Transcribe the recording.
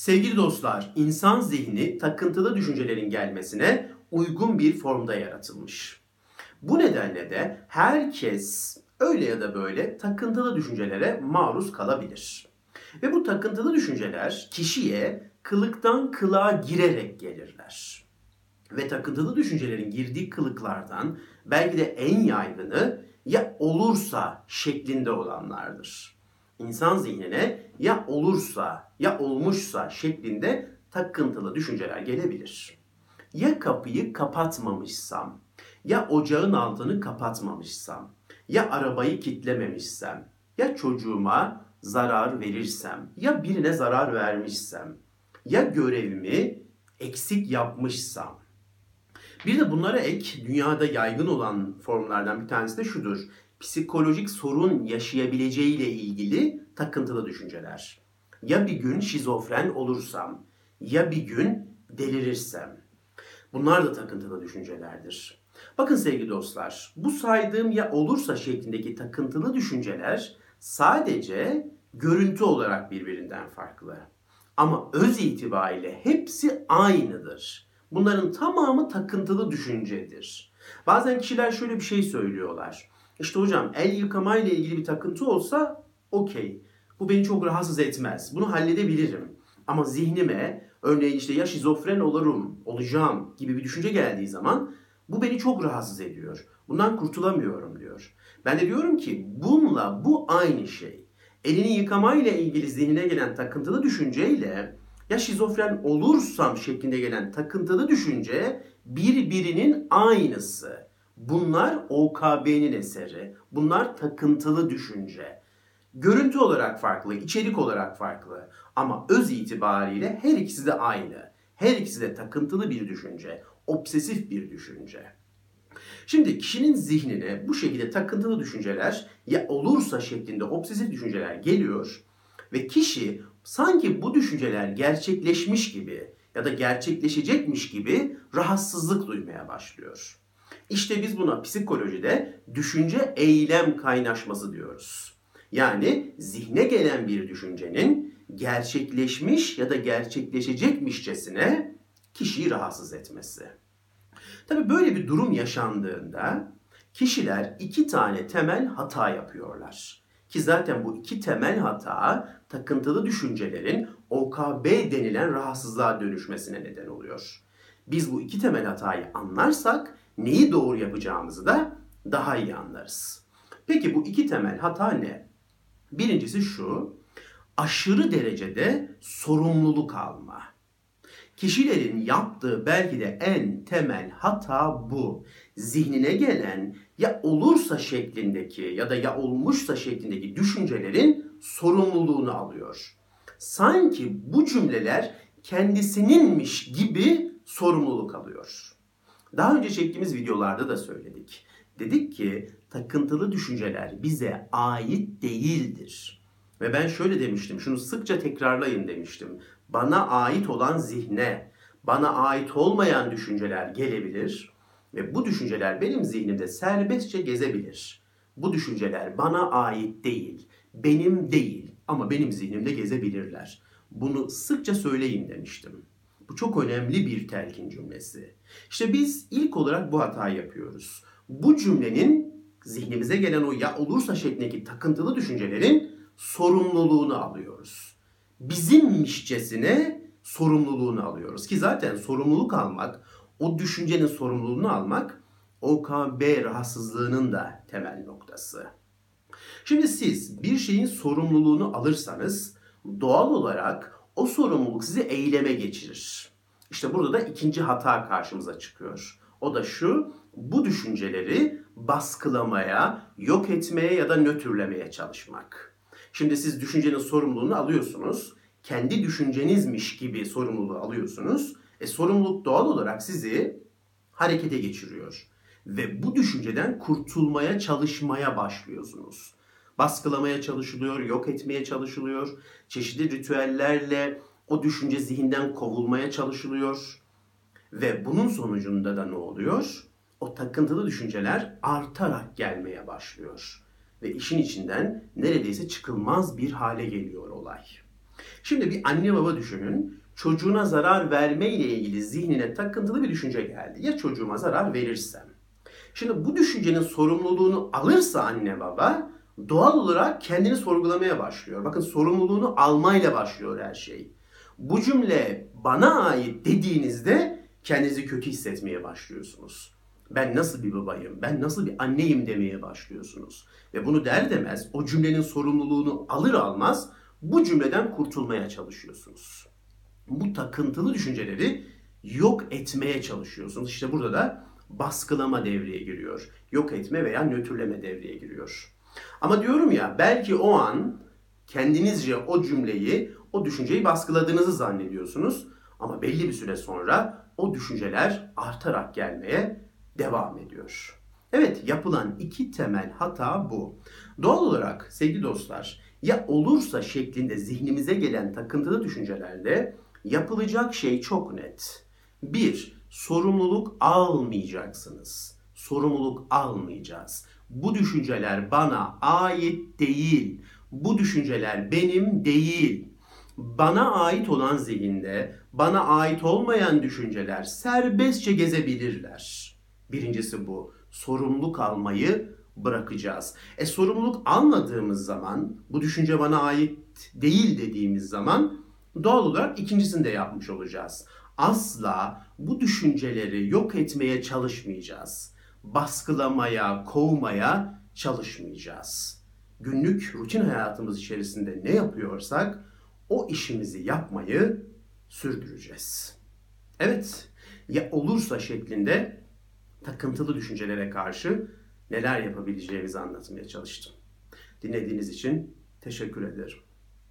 Sevgili dostlar, insan zihni takıntılı düşüncelerin gelmesine uygun bir formda yaratılmış. Bu nedenle de herkes öyle ya da böyle takıntılı düşüncelere maruz kalabilir. Ve bu takıntılı düşünceler kişiye kılıktan kılığa girerek gelirler. Ve takıntılı düşüncelerin girdiği kılıklardan belki de en yaygını ya olursa şeklinde olanlardır. İnsan zihnine ya olursa ya olmuşsa şeklinde takıntılı düşünceler gelebilir. Ya kapıyı kapatmamışsam, ya ocağın altını kapatmamışsam, ya arabayı kitlememişsem, ya çocuğuma zarar verirsem, ya birine zarar vermişsem, ya görevimi eksik yapmışsam. Bir de bunlara ek dünyada yaygın olan formlardan bir tanesi de şudur. Psikolojik sorun yaşayabileceğiyle ilgili takıntılı düşünceler. Ya bir gün şizofren olursam, ya bir gün delirirsem. Bunlar da takıntılı düşüncelerdir. Bakın sevgili dostlar, bu saydığım ya olursa şeklindeki takıntılı düşünceler sadece görüntü olarak birbirinden farklı. Ama öz itibariyle hepsi aynıdır. Bunların tamamı takıntılı düşüncedir. Bazen kişiler şöyle bir şey söylüyorlar. İşte hocam el yıkama ile ilgili bir takıntı olsa okey. Bu beni çok rahatsız etmez. Bunu halledebilirim. Ama zihnime örneğin işte ya şizofren olurum, olacağım gibi bir düşünce geldiği zaman bu beni çok rahatsız ediyor. Bundan kurtulamıyorum diyor. Ben de diyorum ki bununla bu aynı şey. Elini yıkamayla ilgili zihnine gelen takıntılı düşünceyle ya şizofren olursam şeklinde gelen takıntılı düşünce birbirinin aynısı. Bunlar OKB'nin eseri. Bunlar takıntılı düşünce. Görüntü olarak farklı, içerik olarak farklı ama öz itibariyle her ikisi de aynı. Her ikisi de takıntılı bir düşünce, obsesif bir düşünce. Şimdi kişinin zihnine bu şekilde takıntılı düşünceler ya olursa şeklinde obsesif düşünceler geliyor ve kişi sanki bu düşünceler gerçekleşmiş gibi ya da gerçekleşecekmiş gibi rahatsızlık duymaya başlıyor. İşte biz buna psikolojide düşünce eylem kaynaşması diyoruz. Yani zihne gelen bir düşüncenin gerçekleşmiş ya da gerçekleşecekmişçesine kişiyi rahatsız etmesi. Tabi böyle bir durum yaşandığında kişiler iki tane temel hata yapıyorlar. Ki zaten bu iki temel hata takıntılı düşüncelerin OKB denilen rahatsızlığa dönüşmesine neden oluyor. Biz bu iki temel hatayı anlarsak neyi doğru yapacağımızı da daha iyi anlarız. Peki bu iki temel hata ne? Birincisi şu, aşırı derecede sorumluluk alma. Kişilerin yaptığı belki de en temel hata bu. Zihnine gelen ya olursa şeklindeki ya da ya olmuşsa şeklindeki düşüncelerin sorumluluğunu alıyor. Sanki bu cümleler kendisininmiş gibi sorumluluk alıyor. Daha önce çektiğimiz videolarda da söyledik. Dedik ki takıntılı düşünceler bize ait değildir. Ve ben şöyle demiştim, şunu sıkça tekrarlayın demiştim. Bana ait olan zihne, bana ait olmayan düşünceler gelebilir ve bu düşünceler benim zihnimde serbestçe gezebilir. Bu düşünceler bana ait değil, benim değil ama benim zihnimde gezebilirler. Bunu sıkça söyleyin demiştim. Bu çok önemli bir telkin cümlesi. İşte biz ilk olarak bu hatayı yapıyoruz. Bu cümlenin zihnimize gelen o ya olursa şeklindeki takıntılı düşüncelerin sorumluluğunu alıyoruz. Bizimmişçesine sorumluluğunu alıyoruz. Ki zaten sorumluluk almak, o düşüncenin sorumluluğunu almak OKB rahatsızlığının da temel noktası. Şimdi siz bir şeyin sorumluluğunu alırsanız doğal olarak o sorumluluk sizi eyleme geçirir. İşte burada da ikinci hata karşımıza çıkıyor. O da şu, bu düşünceleri baskılamaya, yok etmeye ya da nötrlemeye çalışmak. Şimdi siz düşüncenin sorumluluğunu alıyorsunuz. Kendi düşüncenizmiş gibi sorumluluğu alıyorsunuz. E sorumluluk doğal olarak sizi harekete geçiriyor. Ve bu düşünceden kurtulmaya çalışmaya başlıyorsunuz. Baskılamaya çalışılıyor, yok etmeye çalışılıyor. Çeşitli ritüellerle o düşünce zihinden kovulmaya çalışılıyor. Ve bunun sonucunda da ne oluyor? O takıntılı düşünceler artarak gelmeye başlıyor. Ve işin içinden neredeyse çıkılmaz bir hale geliyor olay. Şimdi bir anne baba düşünün. Çocuğuna zarar verme ile ilgili zihnine takıntılı bir düşünce geldi. Ya çocuğuma zarar verirsem? Şimdi bu düşüncenin sorumluluğunu alırsa anne baba doğal olarak kendini sorgulamaya başlıyor. Bakın sorumluluğunu almayla başlıyor her şey. Bu cümle bana ait dediğinizde kendinizi kötü hissetmeye başlıyorsunuz. Ben nasıl bir babayım, ben nasıl bir anneyim demeye başlıyorsunuz. Ve bunu der demez o cümlenin sorumluluğunu alır almaz bu cümleden kurtulmaya çalışıyorsunuz. Bu takıntılı düşünceleri yok etmeye çalışıyorsunuz. İşte burada da baskılama devreye giriyor. Yok etme veya nötrleme devreye giriyor. Ama diyorum ya belki o an kendinizce o cümleyi, o düşünceyi baskıladığınızı zannediyorsunuz. Ama belli bir süre sonra o düşünceler artarak gelmeye devam ediyor. Evet yapılan iki temel hata bu. Doğal olarak sevgili dostlar ya olursa şeklinde zihnimize gelen takıntılı düşüncelerde yapılacak şey çok net. Bir, sorumluluk almayacaksınız. Sorumluluk almayacağız. Bu düşünceler bana ait değil. Bu düşünceler benim değil. Bana ait olan zihinde bana ait olmayan düşünceler serbestçe gezebilirler. Birincisi bu. Sorumluluk almayı bırakacağız. E sorumluluk almadığımız zaman, bu düşünce bana ait değil dediğimiz zaman doğal olarak ikincisini de yapmış olacağız. Asla bu düşünceleri yok etmeye çalışmayacağız. Baskılamaya, kovmaya çalışmayacağız. Günlük rutin hayatımız içerisinde ne yapıyorsak o işimizi yapmayı sürdüreceğiz. Evet, ya olursa şeklinde takıntılı düşüncelere karşı neler yapabileceğimizi anlatmaya çalıştım. Dinlediğiniz için teşekkür ederim.